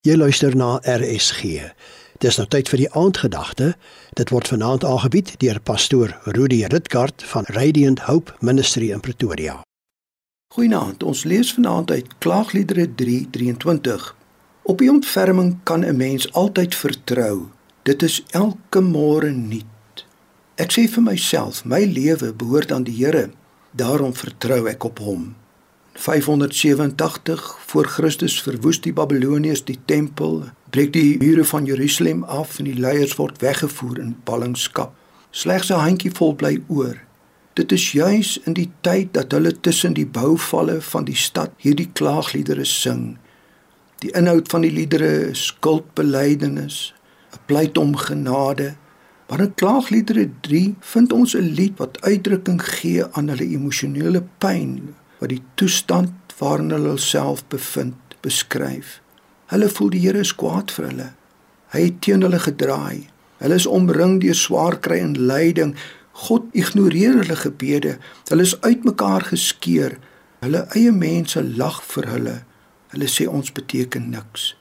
Jy luister na RSG. Dis nou tyd vir die aandgedagte. Dit word vanaand aangebied deur pastoor Rudy Ritgard van Radiant Hope Ministry in Pretoria. Goeienaand. Ons lees vanaand uit Klaagliedere 3:23. Op die ontferming kan 'n mens altyd vertrou. Dit is elke môre nuut. Ek sê vir myself, my lewe behoort aan die Here. Daarom vertrou ek op hom. 587 voor Christus verwoes die Babiloniërs die tempel, breek die mure van Jerusalem af en die leiers word weggevoer in ballingskap. Slegs 'n handjievol bly oor. Dit is juis in die tyd dat hulle tussen die bouvalle van die stad hierdie klaagliedere sing. Die inhoud van die liedere is skuldbelydenis, 'n pleit om genade. Maar in klaagliedere 3 vind ons 'n lied wat uitdrukking gee aan hulle emosionele pyn wat die toestand waarin hulle self bevind beskryf. Hulle voel die Here is kwaad vir hulle. Hy het teen hulle gedraai. Hulle is omring deur swaar kry en lyding. God ignoreer hulle gebede. Hulle is uitmekaar geskeur. Hulle eie mense lag vir hulle. Hulle sê ons beteken niks.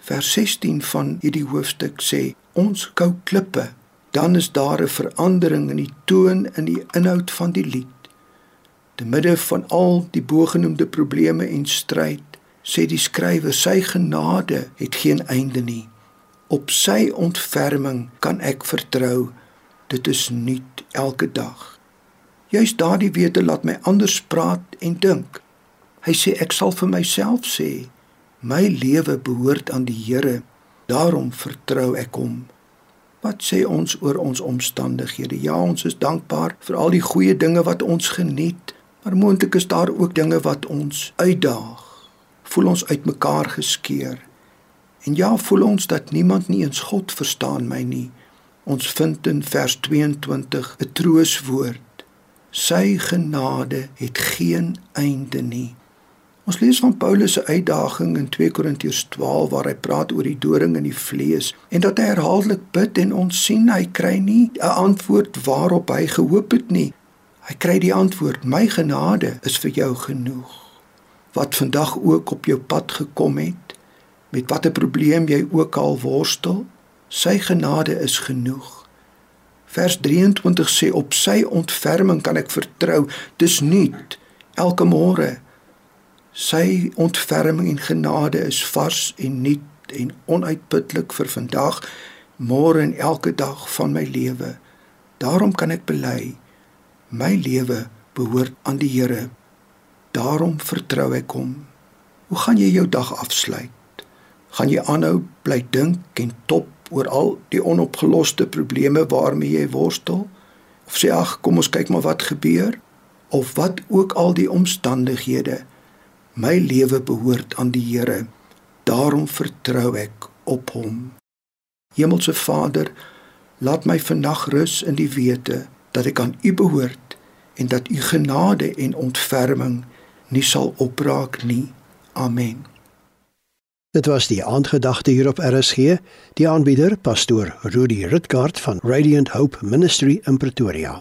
Vers 16 van hierdie hoofstuk sê ons kou klippe. Dan is daar 'n verandering in die toon en die inhoud van die lied. Te midde van al die bogenoemde probleme en stryd, sê die skrywer, sy genade het geen einde nie. Op sy ontferming kan ek vertrou. Dit is nuut elke dag. Juist daardie wete laat my anders praat en dink. Hy sê ek sal vir myself sê, my lewe behoort aan die Here. Daarom vertrou ek hom. Wat sê ons oor ons omstandighede? Ja, ons is dankbaar vir al die goeie dinge wat ons geniet. Maar moontlik is daar ook dinge wat ons uitdaag. Voel ons uitmekaar geskeur. En ja, voel ons dat niemand nie eens God verstaan my nie. Ons vind in vers 22 'n trooswoord. Sy genade het geen einde nie. Ons lees van Paulus se uitdaging in 2 Korintiërs 12 waar hy praat oor die doring in die vlees en dat hy herhaaldelik bid en ons sien hy kry nie 'n antwoord waarop hy gehoop het nie. Hy kry die antwoord: "My genade is vir jou genoeg." Wat vandag ook op jou pad gekom het, met watter probleem jy ook al worstel, sy genade is genoeg. Vers 23 sê op sy ontferming kan ek vertrou. Dis nuut elke môre. Sy ontferming en genade is vars en nuut en onuitputlik vir vandag, môre en elke dag van my lewe. Daarom kan ek bely My lewe behoort aan die Here. Daarom vertrou ek hom. Hoe gaan jy jou dag afsluit? Gaan jy aanhou bly dink en top oor al die onopgeloste probleme waarmee jy worstel? Of sê ag, kom ons kyk maar wat gebeur? Of wat ook al die omstandighede, my lewe behoort aan die Here. Daarom vertrou ek op hom. Hemelse Vader, laat my vannag rus in die wete dat ek aan U behoort en dat U genade en ontferming nie sal opraak nie. Amen. Dit was die aandgedagte hier op RSG, die aanbieder pastoor Rudy Rutgard van Radiant Hope Ministry in Pretoria.